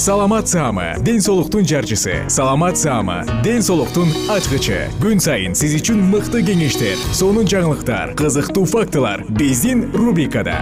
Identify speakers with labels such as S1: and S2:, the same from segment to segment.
S1: саламат саама ден соолуктун жарчысы. Саламат саама ден соолуктун ачкычы. Күн сайын сиз үчүн мыкты кеңештер сонун жаңылыктар кызыктуу фактылар биздин рубрикада.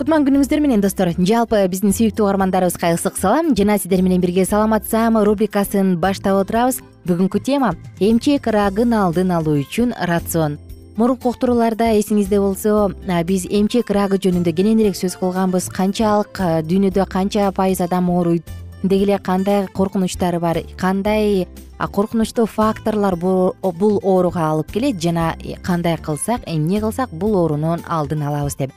S2: Кутман күнүңүздөр менен достор. Жалпы биздин сүйүктүү угармандарыбызга ысык салам. Жана сиздер менен бирге саламат саама рубрикасын баштап отурабыз бүгүнкү тема эмчек рагын алдын алуу үчүн рацион. Мурунку уктурууларда эсиңизде болсо биз эмчек рагы жөнүндө кененирээк сөз кылганбыз. Канчалык дүйнөдө канча пайыз адам ооруйт? Деги эле кандай коркунучтары бар? Кандай коркунучтуу факторлор бул ооруга алып келет? Жана кандай кылсак эмне кылсак бул оорунун алдын алабыз деп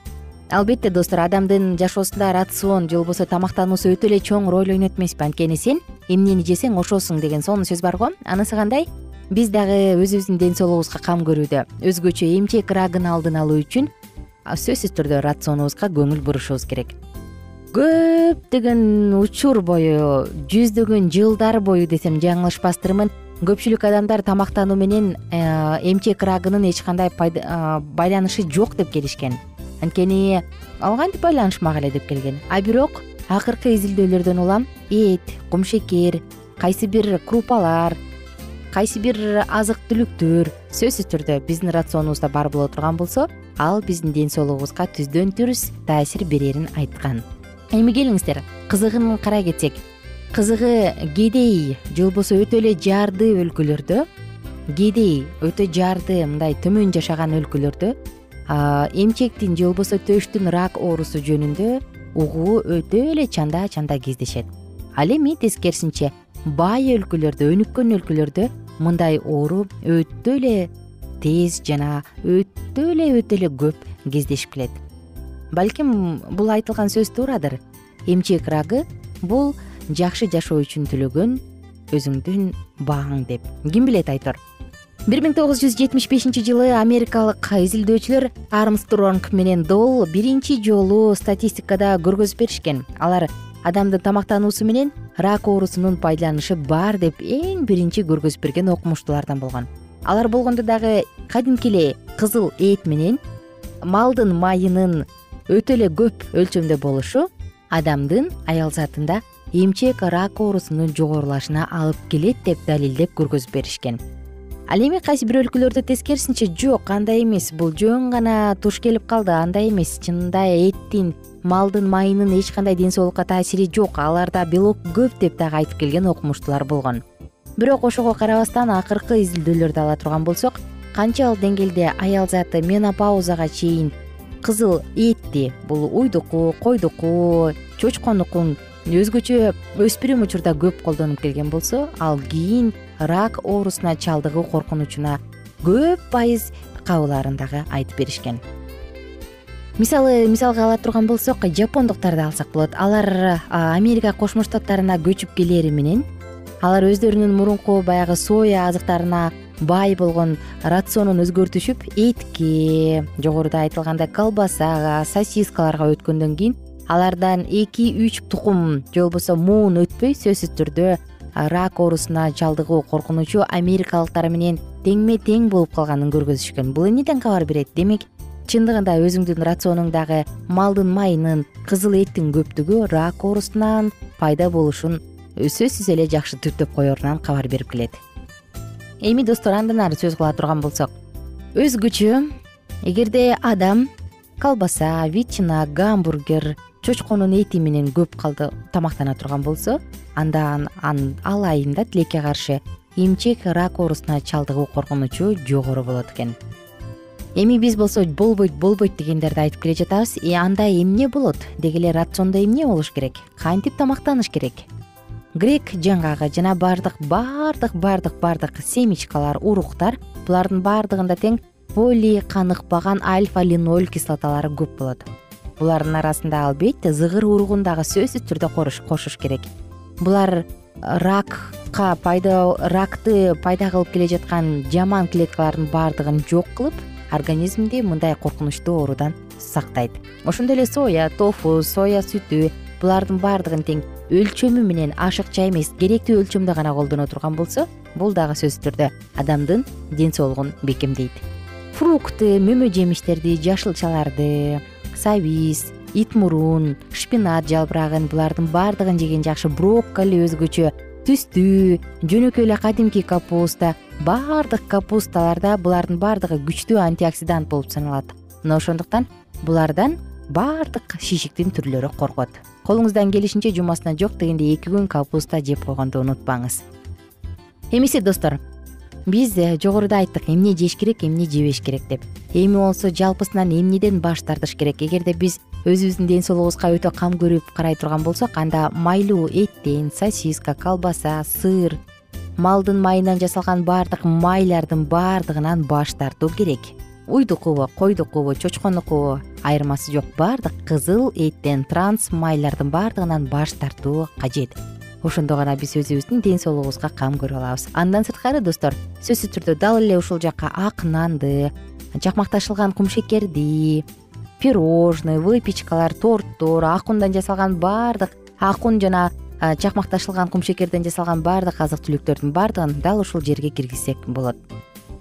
S2: албетте достор адамдын жашоосунда рацион же болбосо тамактануусу өтө эле чоң роль ойнойт эмеспи. Анткени сен эмнени жесең ошосуң деген сонун сөз бар го. Анысы кандай? Биз дагы өзүбүздүн ден соолугубузга кам көрүүдө өзгөчө эмчек рагын алдын алуу үчүн сөзсүз түрдө рационубузга көңүл бурушубуз керек. Көптөгөн учур бою жүздөгөн жылдар бою десем жаңылышпастырмын көпчүлүк адамдар тамактануу менен э, эмчек рагынын эч кандай байланышы жок деп келишкен анткени ал кантип байланышмак эле деп келген. А бирок акыркы изилдөөлөрдөн улам эт кумшекер кайсы бир крупалар кайсы бир азык түлүктөр сөзсүз түрдө биздин рационубузда бар боло турган болсо ал биздин ден соолугубузга түздөн түз таасир берерин айткан. Эми келиңиздер кызыгын карай кетсек. Кызыгы кедей же болбосо өтө эле жарды өлкөлөрдө кедей өтө жарды мындай төмөн жашаган өлкөлөрдө эмчектин же болбосо төштүн рак оорусу жөнүндө угуу өтө эле чанда чанда кездешет. Ал эми тескерисинче бай өлкөлөрдө өнүккөн өлкөлөрдө мындай оору өтө эле тез жана өтө эле өтө эле көп кездешип келет. Балким бул айтылган сөз туурадыр. Эмчек рагы бул жакшы жашоо үчүн төлөгөн өзүңдүн бааң деп. Ким билет айтор бир миң тогуз жүз жетимиш бешинчи жылы америкалык изилдөөчүлөр армстронг менен дол биринчи жолу статистикада көргөзүп беришкен. Алар адамдын тамактануусу менен рак оорусунун байланышы бар деп эң биринчи көргөзүп берген окумуштуулардан болгон. Алар болгондо дагы кадимки эле кызыл эт менен малдын майынын өтө эле көп өлчөмдө болушу адамдын аял затында эмчек рак оорусунун жогорулашына алып келет деп далилдеп көргөзүп беришкен ал эми кайсы бир өлкөлөрдө тескерисинче жок андай эмес. Бул жөн гана туш келип калды андай эмес. Чынында эттин малдын майынын эч кандай ден соолукка таасири жок. Аларда белок көп деп дагы айтып келген окумуштуулар болгон. Бирок ошого карабастан акыркы изилдөөлөрдү ала турган болсок канчалык деңгээлде аял заты менопаузага чейин кызыл этти бул уйдуку койдуку чочконуку өзгөчө өспүрүм учурда көп колдонуп келген болсо ал кийин рак оорусуна чалдыгуу коркунучуна көп пайыз кабылаарын дагы айтып беришкен. Мисалы мисалга ала турган болсок жапондуктарды алсак болот. Алар америка кошмо штаттарына көчүп келери менен алар өздөрүнүн мурунку баягы соя азыктарына бай болгон рационун өзгөртүшүп этке жогоруда айтылгандай колбасага сосискаларга өткөндөн кийин алардан эки үч тукум же болбосо муун өтпөй сөзсүз түрдө рак оорусуна чалдыгуу коркунучу америкалыктар менен теңме тең болуп калганын көргөзүшкөн. Бул эмнеден кабар берет? Демек чындыгында өзүңдүн рационуңдагы малдын майынын кызыл эттин көптүгү рак оорусунан пайда болушун сөзсүз эле жакшы түртөп коерунан кабар берип келет. Эми достор андан ары сөз кыла турган болсок. Өзгөчө эгерде адам колбаса ветчина гамбургер чочконун эти менен көп тамактана турган болсо анда ал айында тилекке каршы эмчек рак оорусуна чалдыгуу коркунучу жогору болот экен. Эми биз болсо болбойт болбойт дегендерди айтып келе жатабыз. Э анда эмне болот? Деги эле рациондо эмне болуш керек? Кантип тамактаныш керек? Грек жаңгагы жана бардык баардык бардык бардык семечкалар уруктар булардын баардыгында тең поли каныкпаган альфа линоль кислоталары көп болот булардын арасында албетте зыгыр уругун дагы сөзсүз түрдө кошуш керек. Булар ракка пайда ракты пайда кылып келе жаткан жаман клеткалардын баардыгын жок кылып организмди мындай коркунучтуу оорудан сактайт. Ошондой эле соя тофу соя сүтү булардын баардыгын тең өлчөмү менен ашыкча эмес керектүү өлчөмдө гана колдоно турган болсо бул дагы сөзсүз түрдө адамдын ден соолугун бекемдейт. Фрукты мөмө жемиштерди жашылчаларды сабиз ит мурун шпинат жалбырагын булардын баардыгын жеген жакшы брокколи өзгөчө түстүү жөнөкөй эле кадимки капуста баардык капусталарда булардын баардыгы күчтүү антиоксидант болуп саналат. Мына ошондуктан булардан баардык шишиктин түрлөрү коркот колуңуздан келишинче жумасына жок дегенде эки күн капуста жеп койгонду унутпаңыз. Эмесе достор биз э, жогоруда айттык эмне жеш керек эмне жебеш керек деп. Эми болсо жалпысынан эмнеден баш тартыш керек? Эгерде биз өзүбүздүн ден соолугубузга өтө кам көрүп карай турган болсок анда майлуу эттен сосиска колбаса сыр малдын майынан жасалган баардык майлардын баардыгынан баш тартуу керек. Уйдукубу койдукубу чочконукубу айырмасы жок. Баардык кызыл эттен транс майлардын баардыгынан баш тартуу кажет ошондо гана биз өзүбүздүн ден соолугубузга кам көрө алабыз. Андан сырткары достор сөзсүз түрдө дал эле ушул жака ак нанды жакмакташылган кумшекерди пирожный выпечкалар торттор ак ундан жасалган баардык ак ун жана чакмакташылган кумшекерден жасалган баардык азык түлүктөрдүн баардыгын дал ушул жерге киргизсек болот.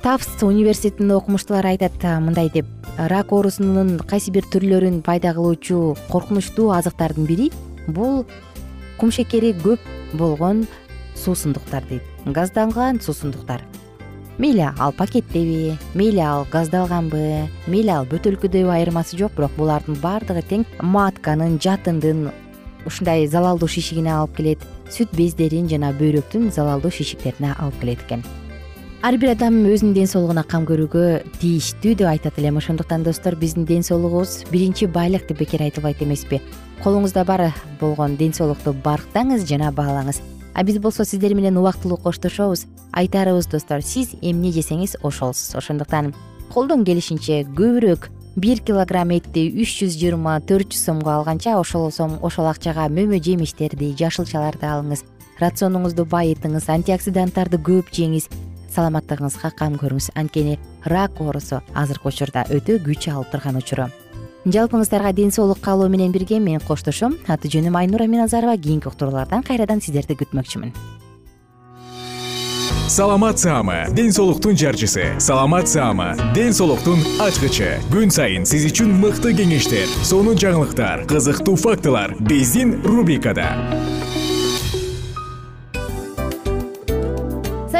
S2: Тафс университетинин окумуштуулары айтат мындай деп. Рак оорусунун кайсы бир түрлөрүн пайда кылуучу коркунучтуу азыктардын бири бул кумшекери көп болгон суусундуктар дейт. Газдалган суусундуктар. Мейли ал пакеттеби мейли ал газдалганбы мейли ал бөтөлкөдөбү айырмасы жок бирок булардын баардыгы тең матканын жатындын ушундай залалдуу шишигине алып келет. Сүт бездерин жана бөйрөктүн залалдуу шишиктерине алып келет экен ар бир адам өзүнүн ден соолугуна кам көрүүгө тийиштүү деп айтат элем ошондуктан достор биздин ден соолугубуз биринчи байлык деп бекер айтылбайт эмеспи. Колуңузда бар болгон ден соолукту барктаңыз жана баалаңыз а биз болсо сиздер менен убактылуу коштошобуз. Айтарыбыз достор сиз эмне жесеңиз ошолсуз. Ошондуктан колдон келишинче көбүрөөк бир килограмм этти үч жүз жыйырма төрт жүз сомго алганча ошол сом ошол акчага мөмө жемиштерди жашылчаларды алыңыз. Рационуңузду байытыңыз антиоксиданттарды көп жеңиз саламаттыгыңызга кам көрүңүз. Анткени рак оорусу азыркы учурда өтө күч алып турган учуру. Жалпыңыздарга ден соолук каалоо менен бирге мен коштошом аты жөнүм айнура миназарова. Кийинки уктуруулардан кайрадан сиздерди күтмөкчүмүн.
S1: Саламат саама ден соолуктун жарчысы. Саламат саама ден соолуктун ачкычы. Күн сайын сиз үчүн мыкты кеңештер сонун жаңылыктар кызыктуу фактылар. Биздин рубрикада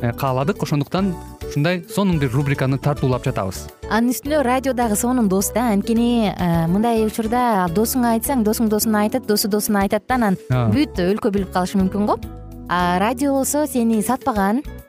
S3: кааладык. Ошондуктан ушундай сонун бир рубриканы тартуулап жатабыз.
S2: Анын үстүнө радио дагы сонун дос да анткени э, мындай учурда досуңа айтсаң досуң досуна айтат досу досуна айтат да анан бүт өлкө билип калышы мүмкүн го. А радио болсо сени сатпаган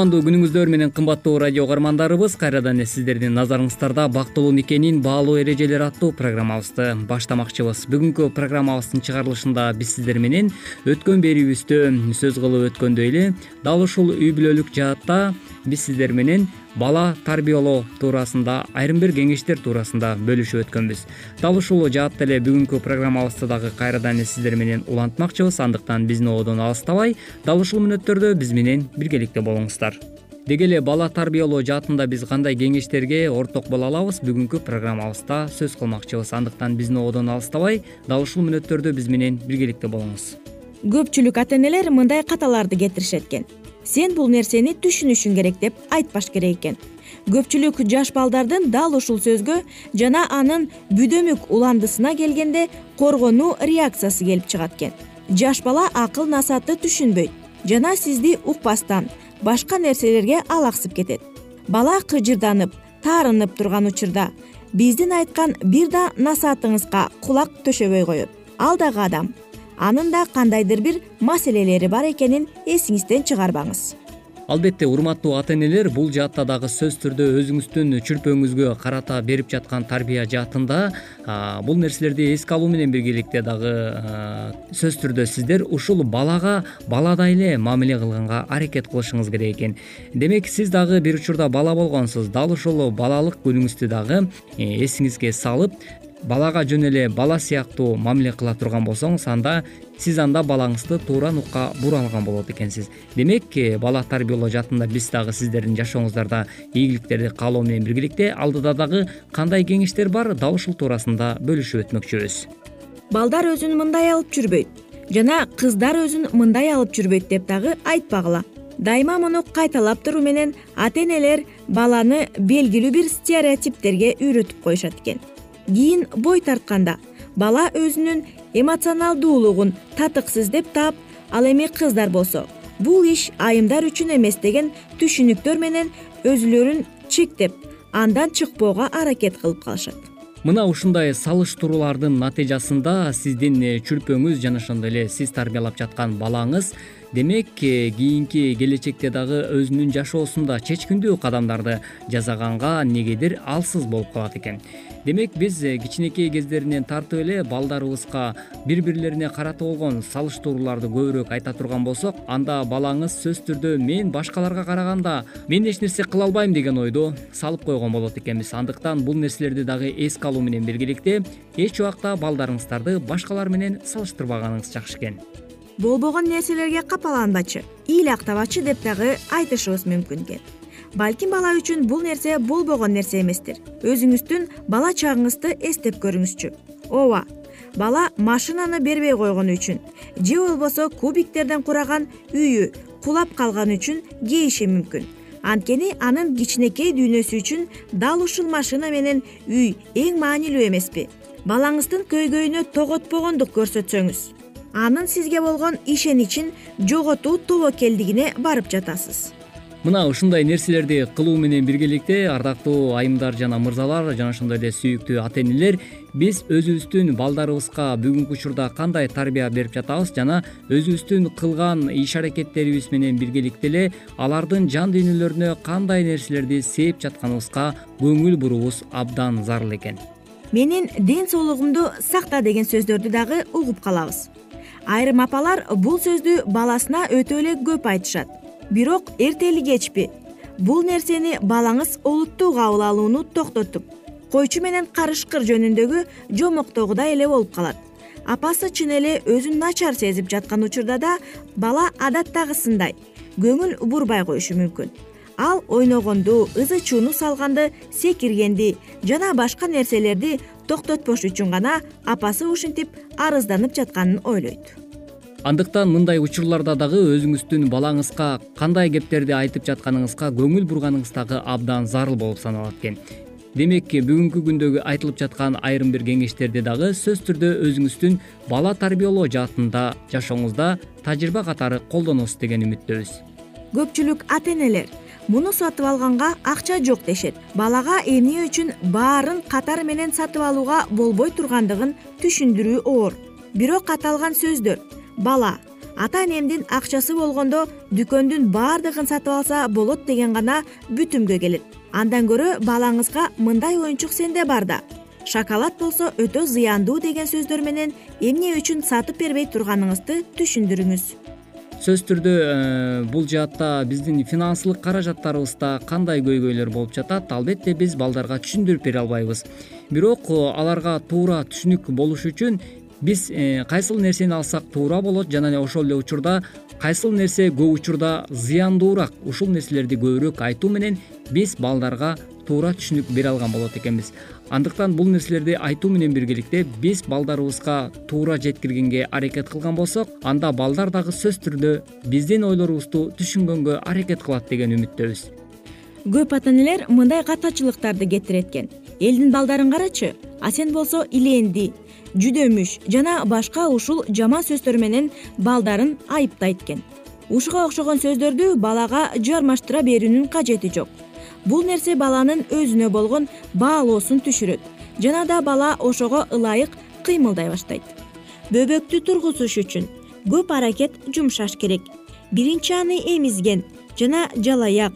S4: кутмандуу күнүңүздөр менен кымбаттуу радио угармандарыбыз кайрадан эле сиздердин назарыңыздарда бактылуу никенин баалуу эрежелери аттуу программабызды баштамакчыбыз. Бүгүнкү программабыздын чыгарылышында биз сиздер менен өткөн берүүбүздө сөз кылып өткөндөй эле дал ушул үй бүлөлүк жаатта биз сиздер менен бала тарбиялоо туурасында айрым бир кеңештер туурасында бөлүшүп өткөнбүз. Дал ушул жаатта эле бүгүнкү программабызды дагы кайрадан эле сиздер менен улантмакчыбыз. Андыктан биздин ободон алыстабай дал ушул мүнөттөрдө биз менен биргеликте болуңуздар. Деги эле бала тарбиялоо жаатында биз кандай кеңештерге орток боло алабыз бүгүнкү программабызда сөз кылмакчыбыз. Андыктан биздин ободон алыстабай дал ушул мүнөттөрдө биз менен биргеликте болуңуз.
S5: Көпчүлүк ата энелер мындай каталарды кетиришет экен сен бул нерсени түшүнүшүң керек деп айтпаш керек экен. Көпчүлүк жаш балдардын дал ушул сөзгө жана анын бүдөмүк уландысына келгенде коргонуу реакциясы келип чыгат экен. Жаш бала акыл насаатты түшүнбөйт жана сизди укпастан башка нерселерге алаксып кетет. Бала кыжырданып таарынып турган учурда биздин айткан бир да насаатыңызга кулак төшөбөй коет ал дагы адам анын да кандайдыр бир маселелери бар экенин эсиңизден чыгарбаңыз.
S4: Албетте урматтуу ата энелер бул жаатта дагы сөзсүз түрдө өзүңүздүн чүлпөңүзгө карата берип жаткан тарбия жаатында бул нерселерди эске алуу менен биргеликте дагы сөзсүз түрдө сиздер ушул балага баладай эле мамиле кылганга аракет кылышыңыз керек экен. Демек сиз дагы бир учурда бала болгонсуз дал ушул балалык күнүңүздү дагы э, эсиңизге салып балага жөн эле бала сыяктуу мамиле кыла турган болсоңуз анда сиз анда балаңызды туура нукка бура алган болот экенсиз. Демек э, бала тарбиялоо жаатында биз дагы сиздердин жашооңуздарда ийгиликтерди каалоо менен биргеликте алдыда дагы кандай кеңештер бар дал ушул туурасында бөлүшүп өтмөкчүбүз.
S5: Балдар өзүн мындай алып жүрбөйт жана кыздар өзүн мындай алып жүрбөйт деп дагы айтпагыла. Дайыма муну кайталап туруу менен ата энелер баланы белгилүү бир стереотиптерге үйрөтүп коюшат экен кийин бой тартканда бала өзүнүн эмоционалдуулугун татыксыз деп таап ал эми кыздар болсо бул иш айымдар үчүн эмес деген түшүнүктөр менен өзүлөрүн чектеп андан чыкпоого аракет кылып калышат.
S4: Мына ушундай салыштыруулардын натыйжасында сиздин чүрпөңүз жана ошондой эле сиз тарбиялап жаткан балаңыз демек э, кийинки келечекте дагы өзүнүн жашоосунда чечкиндүү кадамдарды жасаганга эмнегедир алсыз болуп калат экен демек биз э, кичинекей кездеринен тартып эле балдарыбызга бири бирлерине карата болгон салыштырууларды көбүрөөк айта турган болсок анда балаңыз сөзсүз түрдө мен башкаларга караганда мен эч нерсе кыла албайм деген ойдо салып койгон болот экенбиз. Андыктан бул нерселерди дагы эске алуу менен биргеликте эч убакта балдарыңыздарды башкалар менен салыштырбаганыңыз жакшы экен.
S5: Болбогон нерселерге капаланбачы ыйлактабачы деп дагы айтышыбыз мүмкүн экен балким бала үчүн бул нерсе болбогон нерсе эместир. Өзүңүздүн бала чагыңызды эстеп көрүңүзчү. Ооба бала машинаны бербей койгону үчүн же болбосо кубиктерден кураган үйү кулап калганы үчүн кейиши мүмкүн. Анткени анын кичинекей дүйнөсү үчүн дал ушул машина менен үй эң маанилүү эмеспи. Балаңыздын көйгөйүнө тоготпогондук көрсөтсөңүз. Анын сизге болгон ишеничин жоготуу тобокелдигине барып жатасыз
S4: мына ушундай нерселерди кылуу менен биргеликте ардактуу айымдар жана мырзалар жана ошондой эле сүйүктүү ата энелер биз өзүбүздүн балдарыбызга бүгүнкү учурда кандай тарбия берип жатабыз жана өзүбүздүн кылган иш аракеттерибиз менен биргеликте эле алардын жан дүйнөлөрүнө кандай нерселерди сээп жатканыбызга көңүл буруубуз абдан зарыл экен.
S5: Менин ден соолугумду сакта деген сөздөрдү дагы угуп калабыз. Айрым апалар бул сөздү баласына өтө эле көп айтышат бирок эртели кечпи. Бул нерсени балаңыз олуттуу кабыл алууну токтотуп койчу менен карышкыр жөнүндөгү жомоктогудай эле болуп калат. Апасы чын эле өзүн начар сезип жаткан учурда да бала адаттагысындай көңүл бурбай коюшу мүмкүн. Ал ойногонду ызы чууну салганды секиргенди жана башка нерселерди токтотпош үчүн гана апасы ушинтип арызданып жатканын ойлойт
S4: андыктан мындай учурларда дагы өзүңүздүн балаңызга кандай кептерди айтып жатканыңызга көңүл бурганыңыз дагы абдан зарыл болуп саналат экен. Демек бүгүнкү күндөгү айтылып жаткан айрым бир кеңештерди дагы сөзсүз түрдө өзүңүздүн бала тарбиялоо жаатында жашооңузда тажрыйба катары колдоносуз деген үмүттөбүз.
S5: Көпчүлүк ата энелер муну сатып алганга акча жок дешет. Балага эмне үчүн баарын катар менен сатып алууга болбой тургандыгын түшүндүрүү оор. Бирок аталган сөздөр бала. Ата энемдин акчасы болгондо дүкөндүн баардыгын сатып алса болот деген гана бүтүмгө келет. Андан көрө балаңызга мындай оюнчук сенде бар да. Шоколад болсо өтө зыяндуу деген сөздөр менен эмне үчүн сатып бербей турганыңызды түшүндүрүңүз.
S4: Сөзсүз түрдө э, бул жаатта биздин финансылык каражаттарыбызда кандай көйгөйлөр болуп жатат албетте биз балдарга түшүндүрүп бере албайбыз. Бирок э, аларга туура түшүнүк болуш үчүн биз э, кайсыл нерсени алсак туура болот жана ошол эле учурда кайсыл нерсе көп учурда зыяндуураак ушул нерселерди көбүрөөк айтуу менен биз балдарга туура түшүнүк бере алган болот экенбиз. Андыктан бул нерселерди айтуу менен биргеликте биз балдарыбызга туура жеткиргенге аракет кылган болсок анда балдар дагы сөзсүз түрдө биздин ойлорубузду түшүнгөнгө аракет кылат деген үмүттөбүз.
S5: Көп ата энелер мындай катачылыктарды кетирет экен элдин балдарын карачы а сен болсо иленди жүдөмүш жана башка ушул жаман сөздөр менен балдарын айыптайт экен ушуга окшогон сөздөрдү балага жармаштыра берүүнүн кажети жок. Бул нерсе баланын өзүнө болгон баалоосун түшүрөт жана да бала ошого ылайык кыймылдай баштайт. Бөбөктү тургузуш үчүн көп аракет жумшаш керек. Биринчи аны эмизген жана жалаяк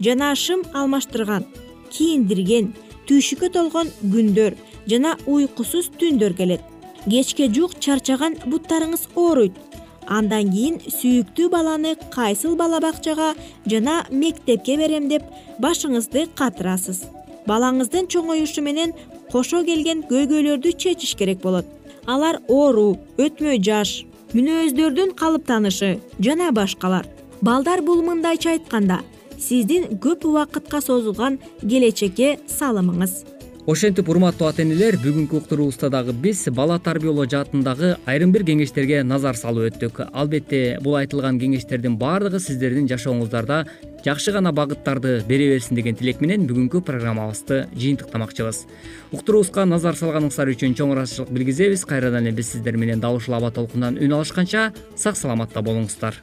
S5: жана шым алмаштырган кийиндирген түйшүккө толгон күндөр жана уйкусуз түндөр келет. Кечке жуук чарчаган буттарыңыз ооруйт. Андан кийин сүйүктүү баланы кайсыл бала бакчага жана мектепке берем деп башыңызды катырасыз. Балаңыздын чоңоюшу менен кошо келген көйгөйлөрдү чечиш керек болот. Алар оору өтмө жаш мүнөздөрдүн калыптанышы жана башкалар. Балдар бул мындайча айтканда сиздин көп убакытка созулган келечекке салымыңыз
S4: ошентип урматтуу ата энелер бүгүнкү уктуруубузда дагы биз бала тарбиялоо жаатындагы айрым бир кеңештерге назар салып өттүк. Албетте бул айтылган кеңештердин баардыгы сиздердин жашооңуздарда жакшы гана багыттарды бере берсин деген тилек менен бүгүнкү программабызды жыйынтыктамакчыбыз. Уктуруубузга назар салганыңыздар үчүн чоң ыраазычылык билгизебиз. Кайрадан эле биз сиздер менен дал ушул аба толкундан үн алышканча сак саламатта болуңуздар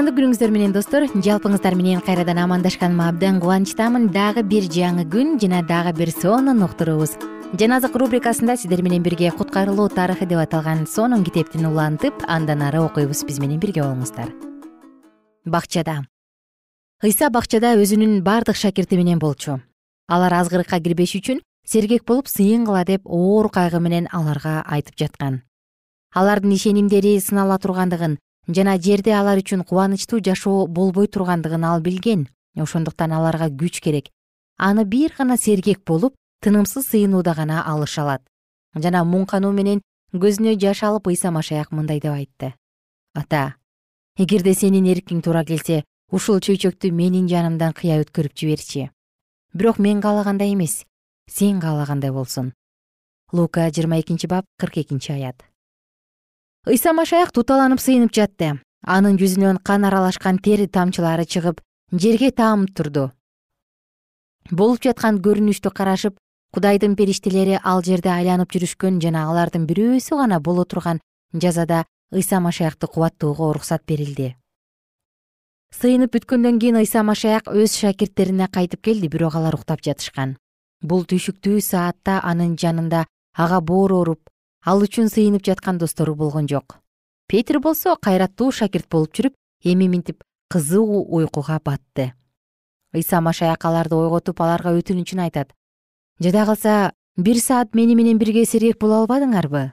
S2: кутмандуу күнүңүздөр менен достор. Жалпыңыздар менен кайрадан амандашканыма абдан кубанычтамын. Дагы бир жаңы күн жана дагы бир сонун уктуруубуз. Жан азык рубрикасында сиздер менен бирге куткарылуу тарыхы деп аталган сонун китептин улантып андан ары окуйбуз биз менен бирге болуңуздар. Бакчада. Ыйса бакчада өзүнүн бардык шакирти менен болчу. Алар азгырыкка кирбеш үчүн сергек болуп сыйын кыла деп оор кайгы менен аларга айтып жаткан. Алардын ишенимдери сынала тургандыгын жана жерде алар үчүн кубанычтуу жашоо болбой тургандыгын ал билген. Ошондуктан аларга күч керек. Аны бир гана сергек болуп тынымсыз сыйынууда гана алыша алат. Жана муң кануу менен көзүнө жаш алып ыйса машаяк мындай деп айтты. Ата эгерде сенин эркиң туура келсе ушул чөйчөктү менин жанымдан кыя өткөрүп жиберчи. Бирок мен каалагандай эмес сен каалагандай болсун лука жыйырма экинчи бап кырк экинчи аят ыйса машаяк туталанып сыйынып жатты. Анын жүзүнөн кан аралашкан тери тамчылары чыгып жерге таанып турду. Болуп жаткан көрүнүштү карашып кудайдын периштелери ал жерде айланып жүрүшкөн жана алардын бирөөсү гана боло турган жазада ыйса машаякты кубаттоого уруксат берилди. Сыйынып бүткөндөн кийин ыйса машаяк өз шакирттерине кайтып келди бирок алар уктап жатышкан. Бул түйшүктүү саатта анын жанында ага боор ооруп ал үчүн сыйынып жаткан достору болгон жок. Петир болсо кайраттуу шакирт болуп жүрүп эми минтип кызуу уйкуга батты. Ыйса машаяк аларды ойготуп аларга өтүнүчүн айтат. Жада калса бир саат мени менен бирге сергек боло албадыңарбы?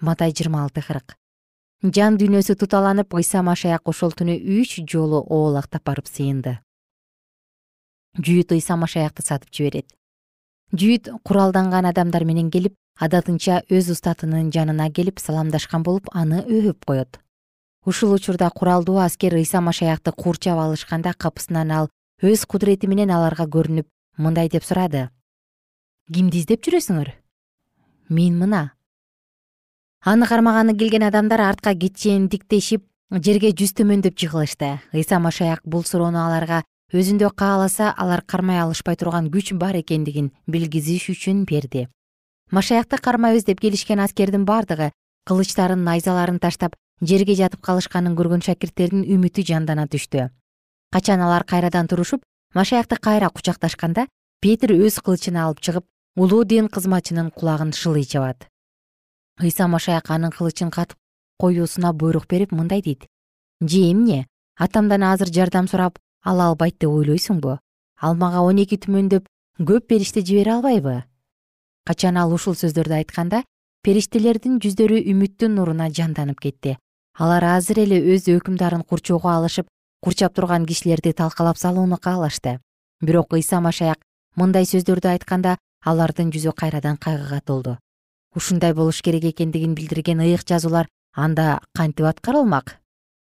S2: Матай жыйырма алты кырк жан дүйнөсү туталанып ыйса машаяк ошол түнү үч жолу оолактап барып сыйынды. Жүйүт ыйса машаякты сатып жиберет. Жүйүт куралданган адамдар менен келип адатынча өз устатынын жанына келип саламдашкан болуп аны өбүп коет. Ушул учурда куралдуу аскер ыйса машаякты курчап алышканда капысынан ал өз кудурети менен аларга көрүнүп мындай деп сурады. Кимди издеп жүрөсүңөр? Мен мына аны кармаганы келген адамдар артка кетчендиктешип жерге жүз төмөндөп жыгылышты. Ыйса машаяк бул суроону аларга өзүндө кааласа алар кармай алышпай турган күч бар экендигин билгизиш үчүн берди машаякты кармай издеп келишкен аскердин бардыгы кылычтарын найзаларын таштап жерге жатып калышканын көргөн шакирттердин үмүтү жандана түштү. Качан алар кайрадан турушуп машаякты кайра кучакташканда петир өз кылычын алып чыгып улуу дин кызматчынын кулагын шылый чабат ыйса машаяк анын кылычын катып коюусуна буйрук берип мындай дейт. Же эмне? Атамдан азыр жардам сурап ала албайт деп ойлойсуңбу? Ал мага он эки түмөндөп көп периште жибере албайбы качан ал ушул сөздөрдү айтканда периштелердин жүздөрү үмүттүн нуруна жанданып кетти. Алар азыр эле өз өкүмдарын курчоого алышып курчап турган кишилерди талкалап салууну каалашты. Бирок ыйса машаяк мындай сөздөрдү айтканда алардын жүзү кайрадан кайгыга толду. Ушундай болуш керек экендигин билдирген ыйык жазуулар анда кантип аткарылмак?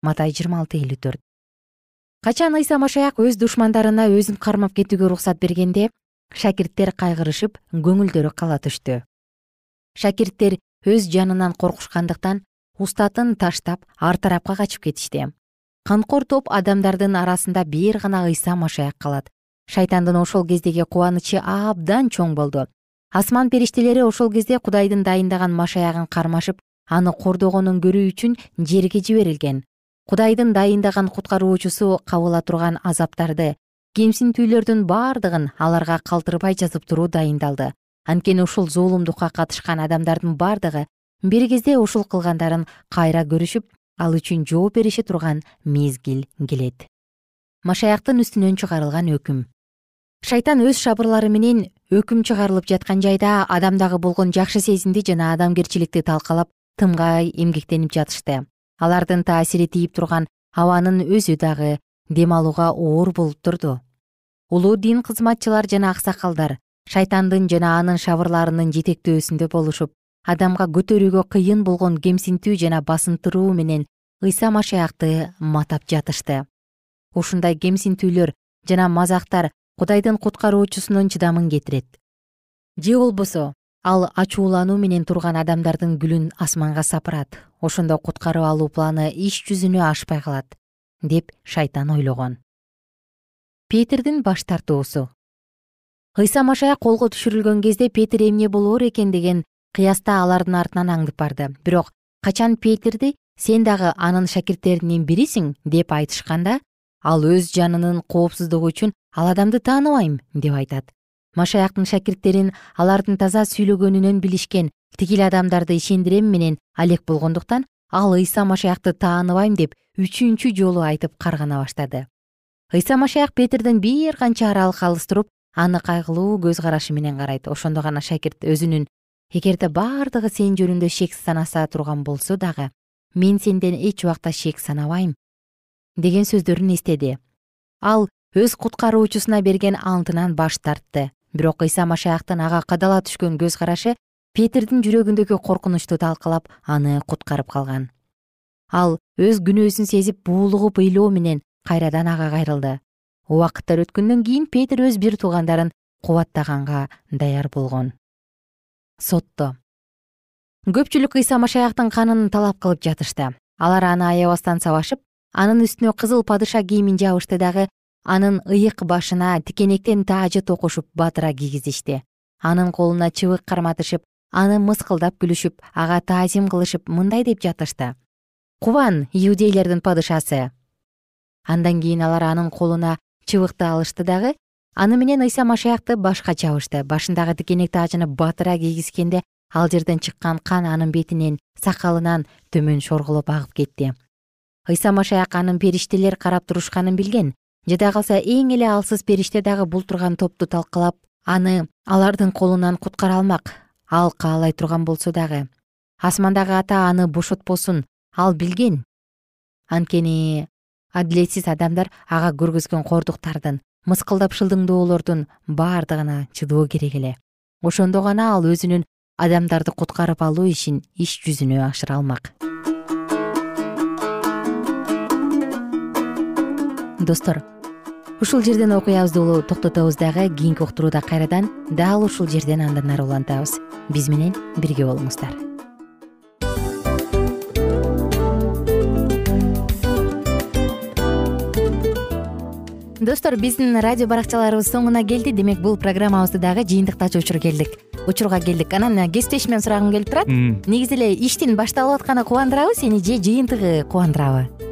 S2: Матай жыйырма алты элүү төрт. Качан ыйса машаяк өз душмандарына өзүн кармап кетүүгө уруксат бергенде шакирттер кайгырышып көңүлдөрү кала түштү. Шакирттер өз жанынан коркушкандыктан устатын таштап ар тарапка качып кетишти. Канкор топ адамдардын арасында бир гана ыйса машаяк калат. Шайтандын ошол кездеги кубанычы абдан чоң болду. Асман периштелери ошол кезде кудайдын дайындаган машаягын кармашып аны кордогонун көрүү үчүн жерге жиберилген. Кудайдын дайындаган куткаруучусу кабыла турган азаптарды кемсинтүүлөрдүн бардыгын аларга калтырбай жазып туруу дайындалды. Анткени ушул зулумдукка катышкан адамдардын бардыгы бир кезде ушул кылгандарын кайра көрүшүп ал үчүн жооп берише турган мезгил келет. Машаяктын үстүнөн чыгарылган өкүм. Шайтан өз шабырлары менен өкүм чыгарылып жаткан жайда адамдагы болгон жакшы сезимди жана адамгерчиликти талкалап тымгай эмгектенип жатышты. Алардын таасири тийип турган абанын өзү дагы дем алууга оор болуп турду. Улуу дин кызматчылар жана аксакалдар шайтандын жана анын шабырларынын жетектөөсүндө болушуп адамга көтөрүүгө кыйын болгон кемсинтүү жана басынтыруу менен ыйса машаякты матап жатышты. Ушундай кемсинтүүлөр жана мазактар кудайдын куткаруучусунун чыдамын кетирет. Же болбосо ал ачуулануу менен турган адамдардын гүлүн асманга сапырат. Ошондо куткарып алуу планы иш жүзүнө ашпай калат деп шайтан ойлогон. Петирдин баш тартуусу. Ыйса машаяк колго түшүрүлгөн кезде петир эмне болоор экен деген кыяста алардын артынан аңдып барды. Бирок качан петирди сен дагы анын шакирттеринин бирисиң? деп айтышканда ал өз жанынын коопсуздугу үчүн ал адамды тааныбайм деп айтат. Машаяктын шакирттерин алардын таза сүйлөгөнүнөн билишкен тигил адамдарды ишендирем менен алек болгондуктан ал ыйса машаякты тааныбайм деп үчүнчү жолу айтып каргана баштады. Ыйса машаяк петирден бир канча аралык алыс туруп аны кайгылуу көз карашы менен карайт. Ошондо гана шакирт өзүнүн эгерде бардыгы сен жөнүндө шек санаса турган болсо дагы мен сенден эч убакта шек санабайм деген сөздөрүн эстеди. Ал өз куткаруучусуна берген антынан баш тартты. Бирок ыйса машаяктын ага кадала түшкөн көз карашы петирдин жүрөгүндөгү коркунучту талкалап аны куткарып калган. Ал өз күнөөсүн сезип буулугуп ыйлоо менен кайрадан ага кайрылды. Убакыттар өткөндөн кийин петир өз бир туугандарын кубаттаганга даяр болгон. Сотто. Көпчүлүк ыйса машаяктын канын талап кылып жатышты. Алар аны аябастан сабашып анын үстүнө кызыл падыша кийимин жабышты дагы анын ыйык башына тикенектен таажы токушуп батыра кийгизишти анын колуна чыбык карматышып аны мыскылдап күлүшүп ага таазим кылышып мындай деп жатышты. Кубан иудейлердин падышасы! Андан кийин алар анын колуна чыбыкты алышты дагы аны менен ыйса машаякты башка чабышты башындагы тикенек таажыны батыра кийгизгенде ал жерден чыккан кан анын бетинен сакалынан төмөн шоргулуп агып кетти. Ыйса машаяк анын периштелер карап турушканын билген. Жада калса эң эле алсыз периште дагы бул турган топту талкалап аны алардын колунан куткара алмак ал каалай турган болсо дагы. Асмандагы ата аны бошотпосун ал билген. Анткени адилетсиз адамдар ага көргөзгөн кордуктардын мыскылдап шылдыңдоолордун бардыгына чыдоо керек эле. Ошондо гана ал өзүнүн адамдарды куткарып алуу ишин иш жүзүнө ашыра алмак. Достор ушул жерден окуябызды токтотобуз дагы кийинки уктурууда кайрадан дал ушул жерден андан ары улантабыз. Биз менен бирге болуңуздар. Достор биздин радио баракчаларыбыз соңуна келди. Демек бул программабызды дагы жыйынтыктачу учур келдик. Учурга келдик. Анан кесиптешимден сурагым келип турат. Негизи эле иштин башталып атканы кубандырабы сени же жыйынтыгы кубандырабы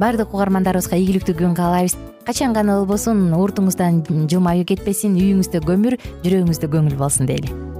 S2: баардык угармандарыбызга ийгиликтүү күн каалайбыз. Качан гана болбосун уртуңуздан жылмаюу кетпесин үйүңүздө көмүр жүрөгүңүздө көңүл болсун дейли